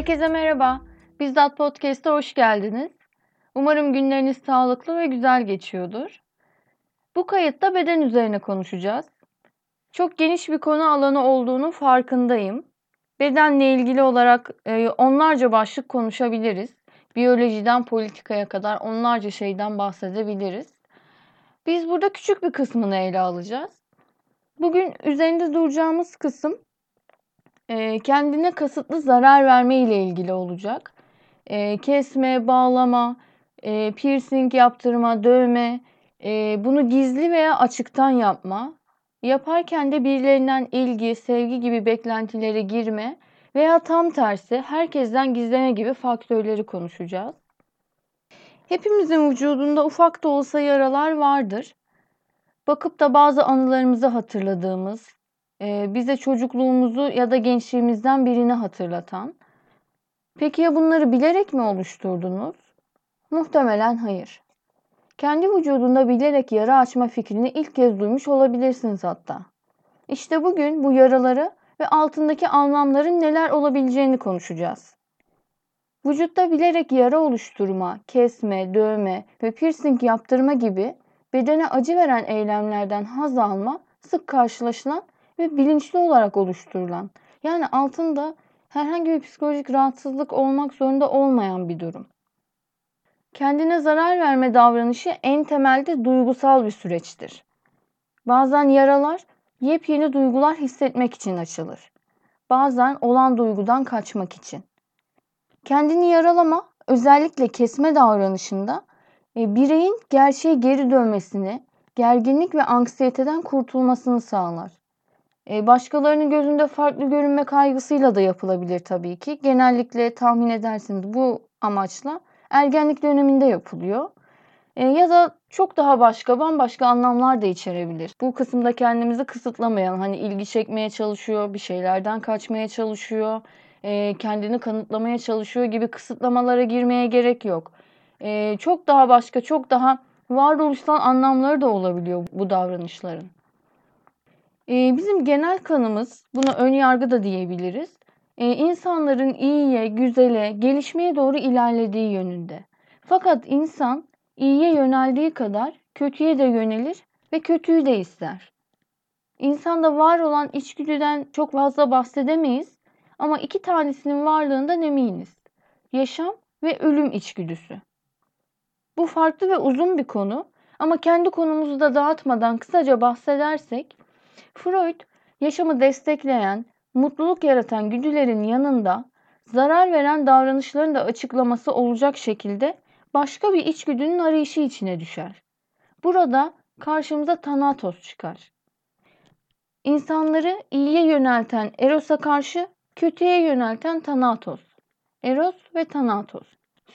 Herkese merhaba. Bizzat Podcast'a hoş geldiniz. Umarım günleriniz sağlıklı ve güzel geçiyordur. Bu kayıtta beden üzerine konuşacağız. Çok geniş bir konu alanı olduğunu farkındayım. Bedenle ilgili olarak e, onlarca başlık konuşabiliriz. Biyolojiden politikaya kadar onlarca şeyden bahsedebiliriz. Biz burada küçük bir kısmını ele alacağız. Bugün üzerinde duracağımız kısım e, kendine kasıtlı zarar verme ile ilgili olacak. E, kesme, bağlama, e, piercing yaptırma, dövme, bunu gizli veya açıktan yapma, yaparken de birilerinden ilgi, sevgi gibi beklentilere girme veya tam tersi herkesten gizleme gibi faktörleri konuşacağız. Hepimizin vücudunda ufak da olsa yaralar vardır. Bakıp da bazı anılarımızı hatırladığımız, bize çocukluğumuzu ya da gençliğimizden birini hatırlatan. Peki ya bunları bilerek mi oluşturdunuz? Muhtemelen hayır. Kendi vücudunda bilerek yara açma fikrini ilk kez duymuş olabilirsiniz hatta. İşte bugün bu yaraları ve altındaki anlamların neler olabileceğini konuşacağız. Vücutta bilerek yara oluşturma, kesme, dövme ve piercing yaptırma gibi bedene acı veren eylemlerden haz alma sık karşılaşılan ve bilinçli olarak oluşturulan yani altında herhangi bir psikolojik rahatsızlık olmak zorunda olmayan bir durum. Kendine zarar verme davranışı en temelde duygusal bir süreçtir. Bazen yaralar yepyeni duygular hissetmek için açılır. Bazen olan duygudan kaçmak için. Kendini yaralama özellikle kesme davranışında e, bireyin gerçeğe geri dönmesini, gerginlik ve anksiyeteden kurtulmasını sağlar. E, başkalarının gözünde farklı görünme kaygısıyla da yapılabilir tabii ki. Genellikle tahmin edersiniz bu amaçla ergenlik döneminde yapılıyor. E, ya da çok daha başka bambaşka anlamlar da içerebilir. Bu kısımda kendimizi kısıtlamayan hani ilgi çekmeye çalışıyor, bir şeylerden kaçmaya çalışıyor, e, kendini kanıtlamaya çalışıyor gibi kısıtlamalara girmeye gerek yok. Çok daha başka, çok daha varoluşsal anlamları da olabiliyor bu davranışların. E, bizim genel kanımız, buna ön yargı da diyebiliriz e, insanların iyiye, güzele, gelişmeye doğru ilerlediği yönünde. Fakat insan iyiye yöneldiği kadar kötüye de yönelir ve kötüyü de ister. İnsanda var olan içgüdüden çok fazla bahsedemeyiz ama iki tanesinin varlığından eminiz. Yaşam ve ölüm içgüdüsü. Bu farklı ve uzun bir konu ama kendi konumuzu da dağıtmadan kısaca bahsedersek Freud yaşamı destekleyen, mutluluk yaratan güdülerin yanında zarar veren davranışların da açıklaması olacak şekilde başka bir içgüdünün arayışı içine düşer. Burada karşımıza Thanatos çıkar. İnsanları iyiye yönelten Eros'a karşı kötüye yönelten Thanatos. Eros ve Thanatos.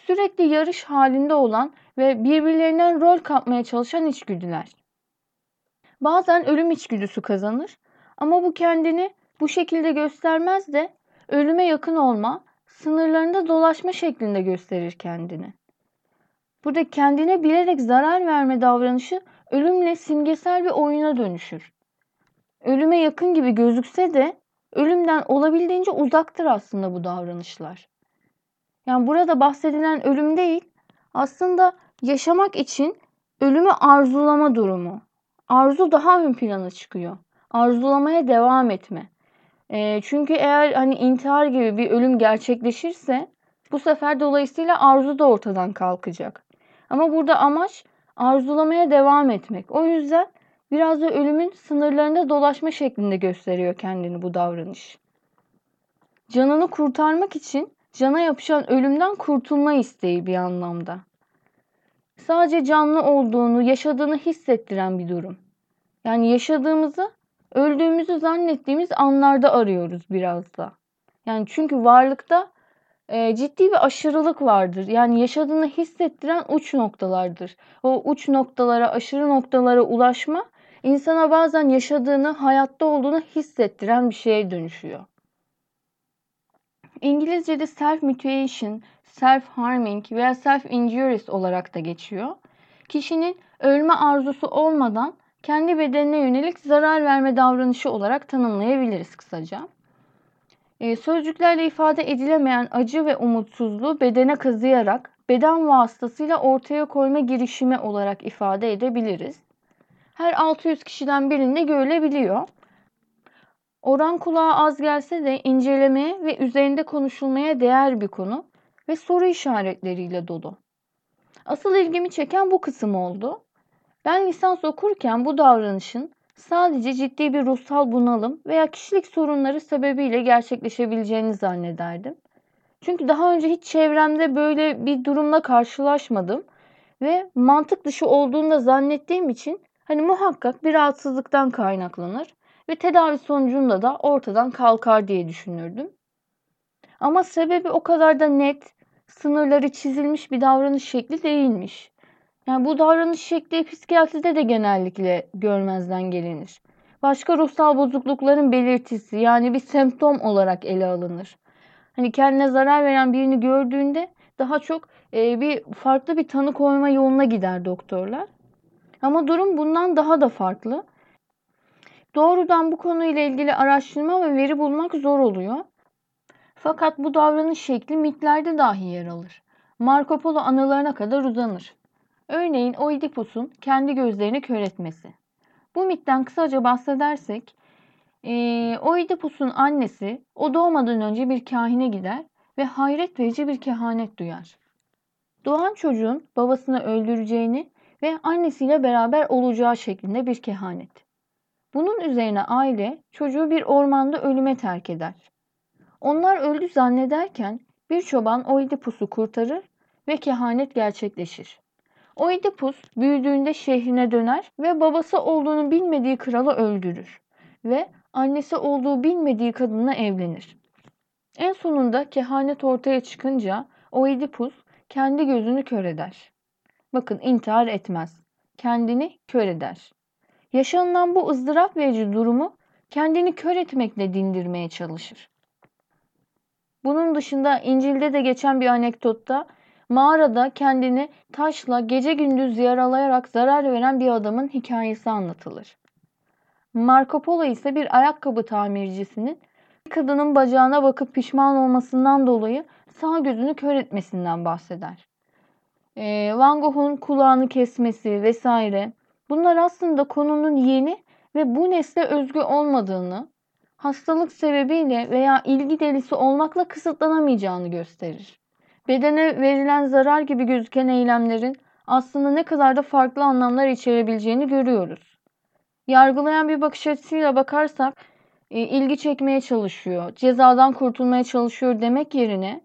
Sürekli yarış halinde olan ve birbirlerinden rol kapmaya çalışan içgüdüler. Bazen ölüm içgüdüsü kazanır ama bu kendini bu şekilde göstermez de ölüme yakın olma, sınırlarında dolaşma şeklinde gösterir kendini. Burada kendine bilerek zarar verme davranışı ölümle simgesel bir oyuna dönüşür. Ölüme yakın gibi gözükse de ölümden olabildiğince uzaktır aslında bu davranışlar. Yani burada bahsedilen ölüm değil, aslında yaşamak için ölümü arzulama durumu. Arzu daha ön plana çıkıyor. Arzulamaya devam etme. E, çünkü eğer hani intihar gibi bir ölüm gerçekleşirse bu sefer dolayısıyla arzu da ortadan kalkacak. Ama burada amaç arzulamaya devam etmek. O yüzden biraz da ölümün sınırlarında dolaşma şeklinde gösteriyor kendini bu davranış. Canını kurtarmak için cana yapışan ölümden kurtulma isteği bir anlamda. Sadece canlı olduğunu, yaşadığını hissettiren bir durum. Yani yaşadığımızı öldüğümüzü zannettiğimiz anlarda arıyoruz biraz da. Yani çünkü varlıkta e, ciddi bir aşırılık vardır. Yani yaşadığını hissettiren uç noktalardır. O uç noktalara, aşırı noktalara ulaşma insana bazen yaşadığını, hayatta olduğunu hissettiren bir şeye dönüşüyor. İngilizce'de self mutilation, self harming veya self injuries olarak da geçiyor. Kişinin ölme arzusu olmadan kendi bedenine yönelik zarar verme davranışı olarak tanımlayabiliriz kısaca. E, sözcüklerle ifade edilemeyen acı ve umutsuzluğu bedene kazıyarak beden vasıtasıyla ortaya koyma girişimi olarak ifade edebiliriz. Her 600 kişiden birinde görülebiliyor. Oran kulağa az gelse de incelemeye ve üzerinde konuşulmaya değer bir konu ve soru işaretleriyle dolu. Asıl ilgimi çeken bu kısım oldu. Ben lisans okurken bu davranışın sadece ciddi bir ruhsal bunalım veya kişilik sorunları sebebiyle gerçekleşebileceğini zannederdim. Çünkü daha önce hiç çevremde böyle bir durumla karşılaşmadım ve mantık dışı olduğunu da zannettiğim için hani muhakkak bir rahatsızlıktan kaynaklanır ve tedavi sonucunda da ortadan kalkar diye düşünürdüm. Ama sebebi o kadar da net, sınırları çizilmiş bir davranış şekli değilmiş. Yani bu davranış şekli psikiyatride de genellikle görmezden gelinir. Başka ruhsal bozuklukların belirtisi yani bir semptom olarak ele alınır. Hani kendine zarar veren birini gördüğünde daha çok e, bir farklı bir tanı koyma yoluna gider doktorlar. Ama durum bundan daha da farklı. Doğrudan bu konuyla ilgili araştırma ve veri bulmak zor oluyor. Fakat bu davranış şekli mitlerde dahi yer alır. Marco Polo anılarına kadar uzanır. Örneğin Oidipus'un kendi gözlerini kör etmesi. Bu mitten kısaca bahsedersek, e, Oidipus'un annesi o doğmadan önce bir kahine gider ve hayret verici bir kehanet duyar. Doğan çocuğun babasını öldüreceğini ve annesiyle beraber olacağı şeklinde bir kehanet. Bunun üzerine aile çocuğu bir ormanda ölüme terk eder. Onlar öldü zannederken bir çoban Oidipus'u kurtarır ve kehanet gerçekleşir. Oidipus büyüdüğünde şehrine döner ve babası olduğunu bilmediği kralı öldürür ve annesi olduğu bilmediği kadınla evlenir. En sonunda kehanet ortaya çıkınca Oidipus kendi gözünü kör eder. Bakın intihar etmez. Kendini kör eder. Yaşanılan bu ızdırap verici durumu kendini kör etmekle dindirmeye çalışır. Bunun dışında İncil'de de geçen bir anekdotta mağarada kendini taşla gece gündüz yaralayarak zarar veren bir adamın hikayesi anlatılır. Marco Polo ise bir ayakkabı tamircisinin kadının bacağına bakıp pişman olmasından dolayı sağ gözünü kör etmesinden bahseder. Ee, Van Gogh'un kulağını kesmesi vesaire bunlar aslında konunun yeni ve bu nesle özgü olmadığını, hastalık sebebiyle veya ilgi delisi olmakla kısıtlanamayacağını gösterir. Bedene verilen zarar gibi gözüken eylemlerin aslında ne kadar da farklı anlamlar içerebileceğini görüyoruz. Yargılayan bir bakış açısıyla bakarsak e, ilgi çekmeye çalışıyor, cezadan kurtulmaya çalışıyor demek yerine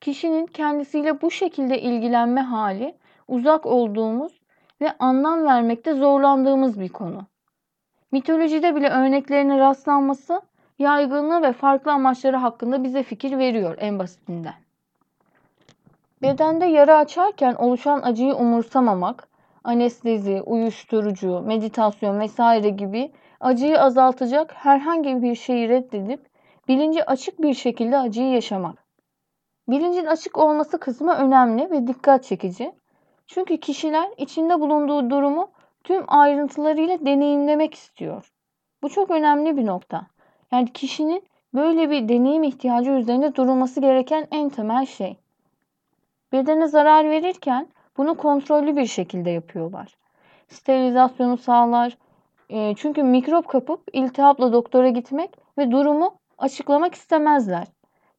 kişinin kendisiyle bu şekilde ilgilenme hali uzak olduğumuz ve anlam vermekte zorlandığımız bir konu. Mitolojide bile örneklerine rastlanması yaygınlığı ve farklı amaçları hakkında bize fikir veriyor en basitinden. Bedende yara açarken oluşan acıyı umursamamak, anestezi, uyuşturucu, meditasyon vesaire gibi acıyı azaltacak herhangi bir şeyi reddedip bilinci açık bir şekilde acıyı yaşamak. Bilincin açık olması kısmı önemli ve dikkat çekici. Çünkü kişiler içinde bulunduğu durumu tüm ayrıntılarıyla deneyimlemek istiyor. Bu çok önemli bir nokta. Yani kişinin böyle bir deneyim ihtiyacı üzerinde durulması gereken en temel şey. Bedene zarar verirken bunu kontrollü bir şekilde yapıyorlar. Sterilizasyonu sağlar. E, çünkü mikrop kapıp iltihapla doktora gitmek ve durumu açıklamak istemezler.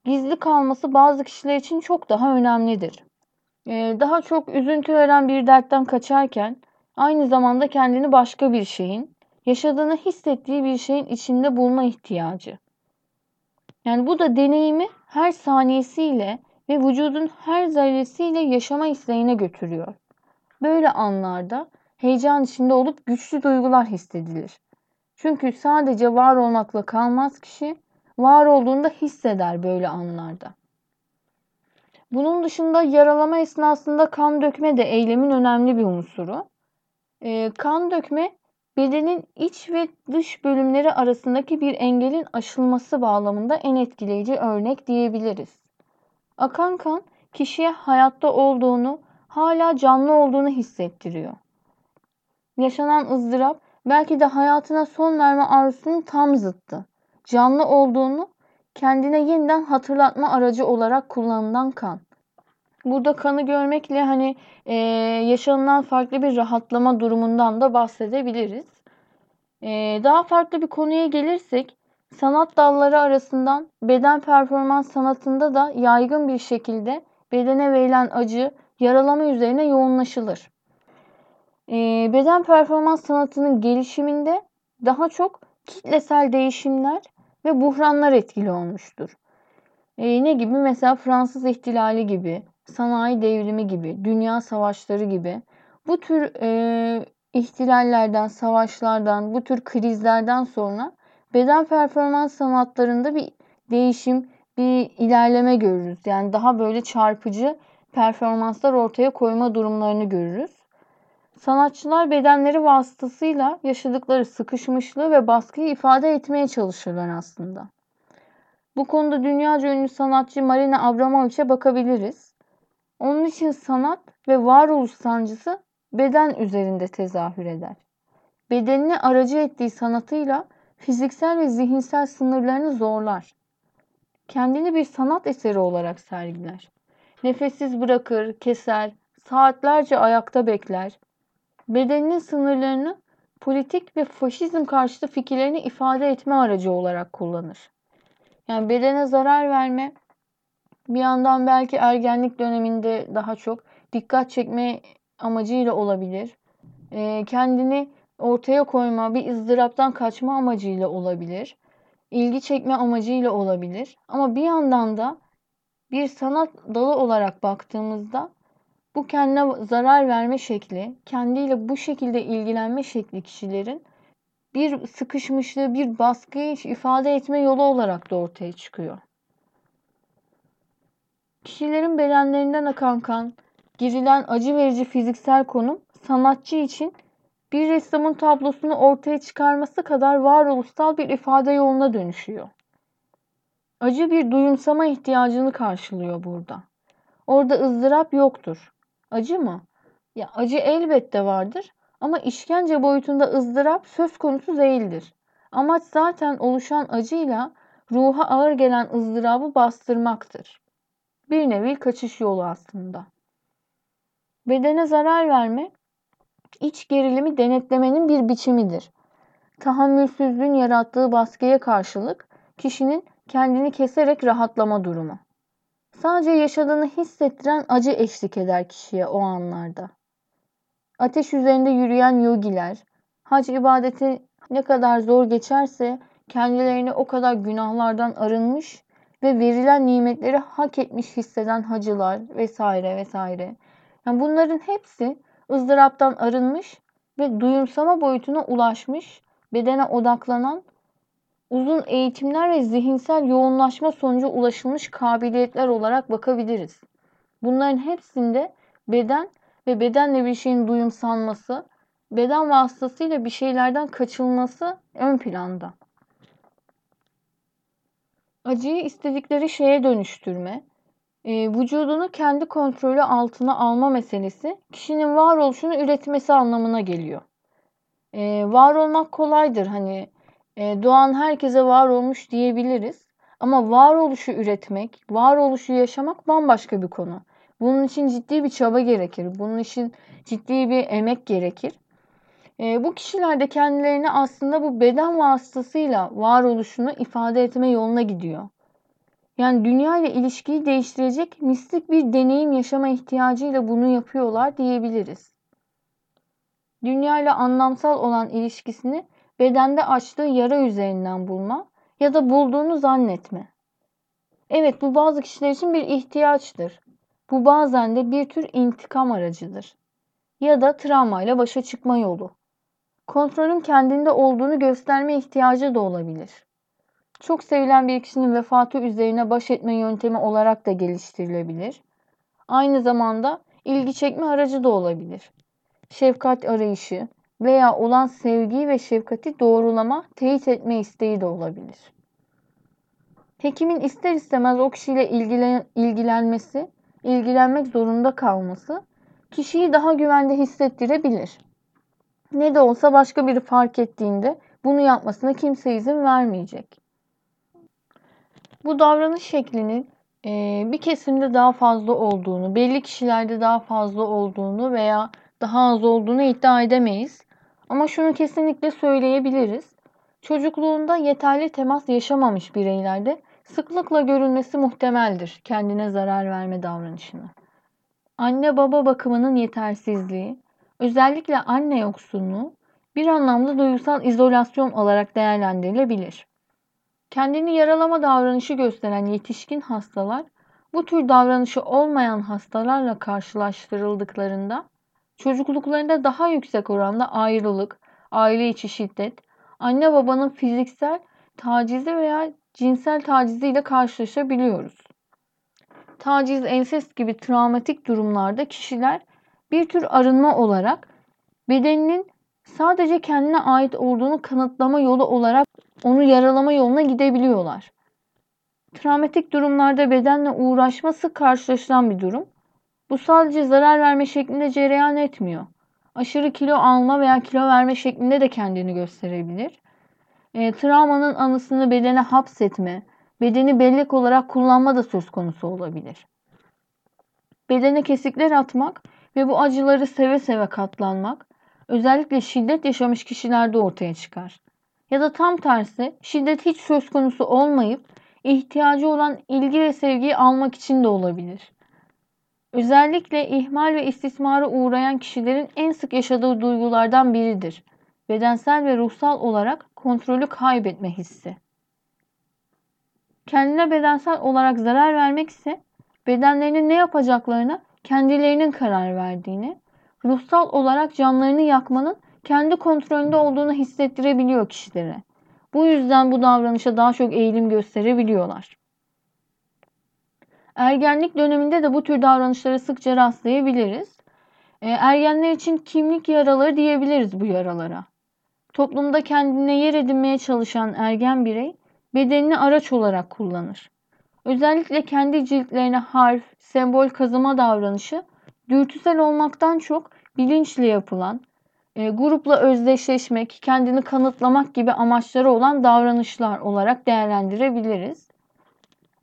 Gizli kalması bazı kişiler için çok daha önemlidir. E, daha çok üzüntü veren bir dertten kaçarken aynı zamanda kendini başka bir şeyin, yaşadığını hissettiği bir şeyin içinde bulma ihtiyacı. Yani bu da deneyimi her saniyesiyle ve vücudun her zerresiyle yaşama isteğine götürüyor. Böyle anlarda heyecan içinde olup güçlü duygular hissedilir. Çünkü sadece var olmakla kalmaz kişi, var olduğunda hisseder böyle anlarda. Bunun dışında yaralama esnasında kan dökme de eylemin önemli bir unsuru. E, kan dökme bedenin iç ve dış bölümleri arasındaki bir engelin aşılması bağlamında en etkileyici örnek diyebiliriz. Akan kan kişiye hayatta olduğunu, hala canlı olduğunu hissettiriyor. Yaşanan ızdırap belki de hayatına son verme arzusunun tam zıttı. Canlı olduğunu, kendine yeniden hatırlatma aracı olarak kullanılan kan. Burada kanı görmekle hani e, yaşanılan farklı bir rahatlama durumundan da bahsedebiliriz. E, daha farklı bir konuya gelirsek sanat dalları arasından beden performans sanatında da yaygın bir şekilde bedene verilen acı, yaralama üzerine yoğunlaşılır. E, beden performans sanatının gelişiminde daha çok kitlesel değişimler ve buhranlar etkili olmuştur. E, ne gibi? Mesela Fransız ihtilali gibi, sanayi devrimi gibi, dünya savaşları gibi bu tür e, ihtilallerden, savaşlardan, bu tür krizlerden sonra beden performans sanatlarında bir değişim, bir ilerleme görürüz. Yani daha böyle çarpıcı performanslar ortaya koyma durumlarını görürüz. Sanatçılar bedenleri vasıtasıyla yaşadıkları sıkışmışlığı ve baskıyı ifade etmeye çalışırlar aslında. Bu konuda dünyaca ünlü sanatçı Marina Abramovich'e bakabiliriz. Onun için sanat ve varoluş sancısı beden üzerinde tezahür eder. Bedenini aracı ettiği sanatıyla fiziksel ve zihinsel sınırlarını zorlar. Kendini bir sanat eseri olarak sergiler. Nefessiz bırakır, keser, saatlerce ayakta bekler. Bedeninin sınırlarını politik ve faşizm karşıtı fikirlerini ifade etme aracı olarak kullanır. Yani bedene zarar verme bir yandan belki ergenlik döneminde daha çok dikkat çekme amacıyla olabilir. E, kendini ortaya koyma, bir ızdıraptan kaçma amacıyla olabilir. İlgi çekme amacıyla olabilir. Ama bir yandan da bir sanat dalı olarak baktığımızda bu kendine zarar verme şekli, kendiyle bu şekilde ilgilenme şekli kişilerin bir sıkışmışlığı, bir baskıyı ifade etme yolu olarak da ortaya çıkıyor. Kişilerin bedenlerinden akan kan, girilen acı verici fiziksel konum sanatçı için bir ressamın tablosunu ortaya çıkarması kadar varoluşsal bir ifade yoluna dönüşüyor. Acı bir duyumsama ihtiyacını karşılıyor burada. Orada ızdırap yoktur. Acı mı? Ya acı elbette vardır ama işkence boyutunda ızdırap söz konusu değildir. Amaç zaten oluşan acıyla ruha ağır gelen ızdırabı bastırmaktır. Bir nevi kaçış yolu aslında. Bedene zarar verme, iç gerilimi denetlemenin bir biçimidir. Tahammülsüzlüğün yarattığı baskıya karşılık kişinin kendini keserek rahatlama durumu. Sadece yaşadığını hissettiren acı eşlik eder kişiye o anlarda. Ateş üzerinde yürüyen yogiler, hac ibadeti ne kadar zor geçerse kendilerini o kadar günahlardan arınmış ve verilen nimetleri hak etmiş hisseden hacılar vesaire vesaire. Yani bunların hepsi ızdıraptan arınmış ve duyumsama boyutuna ulaşmış, bedene odaklanan uzun eğitimler ve zihinsel yoğunlaşma sonucu ulaşılmış kabiliyetler olarak bakabiliriz. Bunların hepsinde beden ve bedenle bir şeyin duyumsanması, beden vasıtasıyla bir şeylerden kaçılması ön planda. Acıyı istedikleri şeye dönüştürme, e, vücudunu kendi kontrolü altına alma meselesi kişinin varoluşunu üretmesi anlamına geliyor. E, var olmak kolaydır hani e, doğan herkese var olmuş diyebiliriz. Ama varoluşu üretmek, varoluşu yaşamak bambaşka bir konu. Bunun için ciddi bir çaba gerekir. Bunun için ciddi bir emek gerekir. E, bu kişiler de kendilerini aslında bu beden vasıtasıyla varoluşunu ifade etme yoluna gidiyor. Yani dünya ile ilişkiyi değiştirecek mistik bir deneyim yaşama ihtiyacıyla bunu yapıyorlar diyebiliriz. Dünya ile anlamsal olan ilişkisini bedende açtığı yara üzerinden bulma ya da bulduğunu zannetme. Evet bu bazı kişiler için bir ihtiyaçtır. Bu bazen de bir tür intikam aracıdır. Ya da travmayla başa çıkma yolu. Kontrolün kendinde olduğunu gösterme ihtiyacı da olabilir. Çok sevilen bir kişinin vefatı üzerine baş etme yöntemi olarak da geliştirilebilir. Aynı zamanda ilgi çekme aracı da olabilir. Şefkat arayışı veya olan sevgiyi ve şefkati doğrulama, teyit etme isteği de olabilir. Hekimin ister istemez o kişiyle ilgilen, ilgilenmesi, ilgilenmek zorunda kalması kişiyi daha güvende hissettirebilir. Ne de olsa başka biri fark ettiğinde bunu yapmasına kimse izin vermeyecek. Bu davranış şeklinin e, bir kesimde daha fazla olduğunu, belli kişilerde daha fazla olduğunu veya daha az olduğunu iddia edemeyiz. Ama şunu kesinlikle söyleyebiliriz. Çocukluğunda yeterli temas yaşamamış bireylerde sıklıkla görülmesi muhtemeldir kendine zarar verme davranışını. Anne baba bakımının yetersizliği, özellikle anne yoksunluğu bir anlamda duygusal izolasyon olarak değerlendirilebilir. Kendini yaralama davranışı gösteren yetişkin hastalar bu tür davranışı olmayan hastalarla karşılaştırıldıklarında çocukluklarında daha yüksek oranda ayrılık, aile içi şiddet, anne babanın fiziksel tacizi veya cinsel taciziyle karşılaşabiliyoruz. Taciz, ensest gibi travmatik durumlarda kişiler bir tür arınma olarak bedeninin sadece kendine ait olduğunu kanıtlama yolu olarak onu yaralama yoluna gidebiliyorlar. Travmatik durumlarda bedenle uğraşması karşılaşılan bir durum. Bu sadece zarar verme şeklinde cereyan etmiyor. Aşırı kilo alma veya kilo verme şeklinde de kendini gösterebilir. E, travmanın anısını bedene hapsetme, bedeni bellek olarak kullanma da söz konusu olabilir. Bedene kesikler atmak ve bu acıları seve seve katlanmak özellikle şiddet yaşamış kişilerde ortaya çıkar. Ya da tam tersi şiddet hiç söz konusu olmayıp ihtiyacı olan ilgi ve sevgiyi almak için de olabilir. Özellikle ihmal ve istismara uğrayan kişilerin en sık yaşadığı duygulardan biridir. Bedensel ve ruhsal olarak kontrolü kaybetme hissi. Kendine bedensel olarak zarar vermek ise bedenlerinin ne yapacaklarına kendilerinin karar verdiğini, ruhsal olarak canlarını yakmanın kendi kontrolünde olduğunu hissettirebiliyor kişilere. Bu yüzden bu davranışa daha çok eğilim gösterebiliyorlar. Ergenlik döneminde de bu tür davranışlara sıkça rastlayabiliriz. E, ergenler için kimlik yaraları diyebiliriz bu yaralara. Toplumda kendine yer edinmeye çalışan ergen birey bedenini araç olarak kullanır. Özellikle kendi ciltlerine harf, sembol kazıma davranışı dürtüsel olmaktan çok bilinçli yapılan, e, grupla özdeşleşmek, kendini kanıtlamak gibi amaçları olan davranışlar olarak değerlendirebiliriz.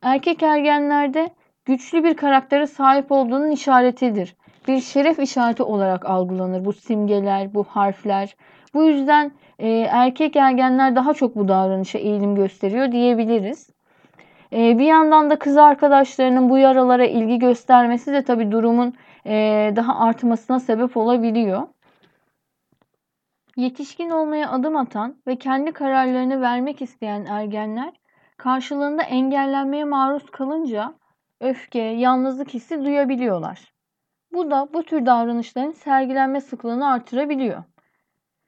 Erkek ergenlerde güçlü bir karaktere sahip olduğunun işaretidir. Bir şeref işareti olarak algılanır bu simgeler, bu harfler. Bu yüzden e, erkek ergenler daha çok bu davranışa eğilim gösteriyor diyebiliriz. E, bir yandan da kız arkadaşlarının bu yaralara ilgi göstermesi de tabii durumun e, daha artmasına sebep olabiliyor. Yetişkin olmaya adım atan ve kendi kararlarını vermek isteyen ergenler karşılığında engellenmeye maruz kalınca öfke, yalnızlık hissi duyabiliyorlar. Bu da bu tür davranışların sergilenme sıklığını artırabiliyor.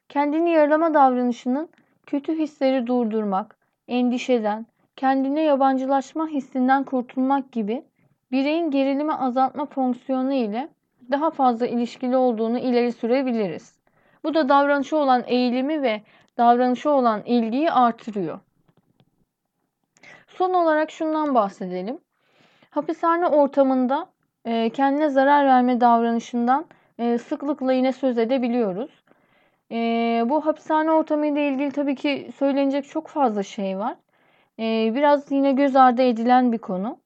Kendini yaralama davranışının kötü hisleri durdurmak, endişeden, kendine yabancılaşma hissinden kurtulmak gibi bireyin gerilimi azaltma fonksiyonu ile daha fazla ilişkili olduğunu ileri sürebiliriz. Bu da davranışı olan eğilimi ve davranışı olan ilgiyi artırıyor. Son olarak şundan bahsedelim. Hapishane ortamında e, kendine zarar verme davranışından e, sıklıkla yine söz edebiliyoruz. E, bu hapishane ortamı ile ilgili tabii ki söylenecek çok fazla şey var. E, biraz yine göz ardı edilen bir konu.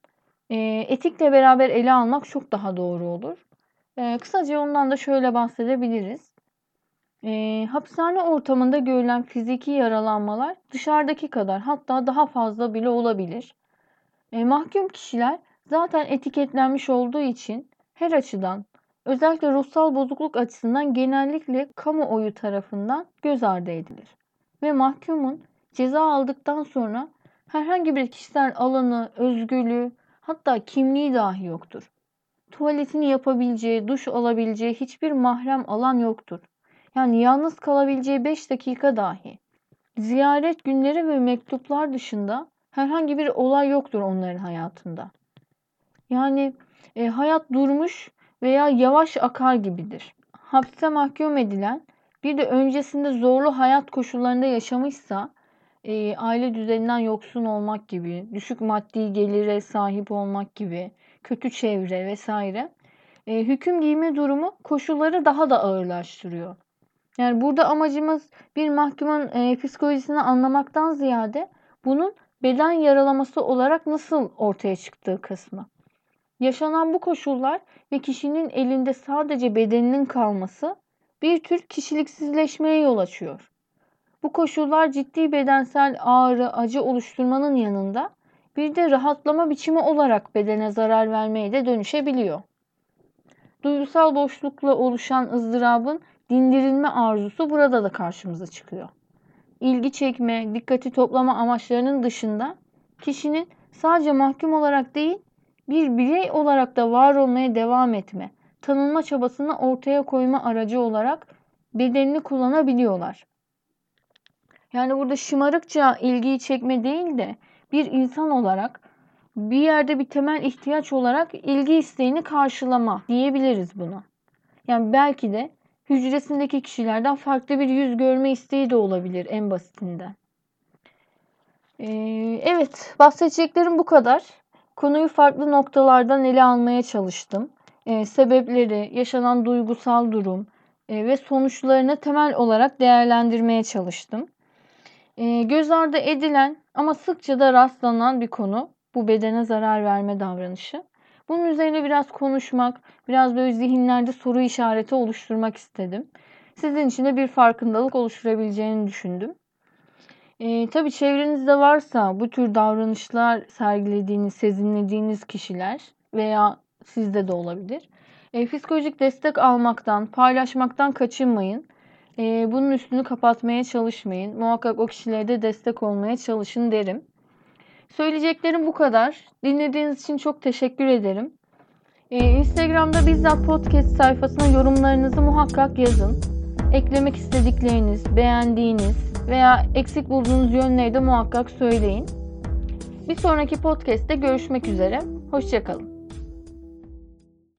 E, etikle beraber ele almak çok daha doğru olur. E, kısaca ondan da şöyle bahsedebiliriz. E, hapishane ortamında görülen fiziki yaralanmalar dışarıdaki kadar hatta daha fazla bile olabilir. E, mahkum kişiler zaten etiketlenmiş olduğu için her açıdan özellikle ruhsal bozukluk açısından genellikle kamuoyu tarafından göz ardı edilir. Ve mahkumun ceza aldıktan sonra herhangi bir kişisel alanı, özgürlüğü hatta kimliği dahi yoktur. Tuvaletini yapabileceği, duş alabileceği hiçbir mahrem alan yoktur. Yani yalnız kalabileceği 5 dakika dahi. Ziyaret günleri ve mektuplar dışında herhangi bir olay yoktur onların hayatında. Yani e, hayat durmuş veya yavaş akar gibidir. Hapse mahkum edilen bir de öncesinde zorlu hayat koşullarında yaşamışsa e, aile düzeninden yoksun olmak gibi, düşük maddi gelire sahip olmak gibi, kötü çevre vesaire e, hüküm giyme durumu koşulları daha da ağırlaştırıyor. Yani burada amacımız bir mahkumun e, psikolojisini anlamaktan ziyade bunun beden yaralaması olarak nasıl ortaya çıktığı kısmı. Yaşanan bu koşullar ve kişinin elinde sadece bedeninin kalması bir tür kişiliksizleşmeye yol açıyor. Bu koşullar ciddi bedensel ağrı, acı oluşturmanın yanında bir de rahatlama biçimi olarak bedene zarar vermeye de dönüşebiliyor. Duygusal boşlukla oluşan ızdırabın dindirilme arzusu burada da karşımıza çıkıyor. İlgi çekme, dikkati toplama amaçlarının dışında kişinin sadece mahkum olarak değil, bir birey olarak da var olmaya devam etme, tanınma çabasını ortaya koyma aracı olarak bedenini kullanabiliyorlar. Yani burada şımarıkça ilgiyi çekme değil de bir insan olarak bir yerde bir temel ihtiyaç olarak ilgi isteğini karşılama diyebiliriz buna. Yani belki de hücresindeki kişilerden farklı bir yüz görme isteği de olabilir en basitinden. Ee, evet, bahsedeceklerim bu kadar. Konuyu farklı noktalardan ele almaya çalıştım. Ee, sebepleri, yaşanan duygusal durum e, ve sonuçlarını temel olarak değerlendirmeye çalıştım. Ee, göz ardı edilen ama sıkça da rastlanan bir konu bu bedene zarar verme davranışı. Bunun üzerine biraz konuşmak, biraz böyle zihinlerde soru işareti oluşturmak istedim. Sizin için de bir farkındalık oluşturabileceğini düşündüm. Ee, tabii çevrenizde varsa bu tür davranışlar sergilediğiniz, sezinlediğiniz kişiler veya sizde de olabilir. E, psikolojik destek almaktan, paylaşmaktan kaçınmayın. E, bunun üstünü kapatmaya çalışmayın. Muhakkak o kişilere de destek olmaya çalışın derim. Söyleyeceklerim bu kadar. Dinlediğiniz için çok teşekkür ederim. Ee, Instagram'da bizzat podcast sayfasına yorumlarınızı muhakkak yazın. Eklemek istedikleriniz, beğendiğiniz veya eksik bulduğunuz yönleri de muhakkak söyleyin. Bir sonraki podcast'te görüşmek üzere. Hoşçakalın.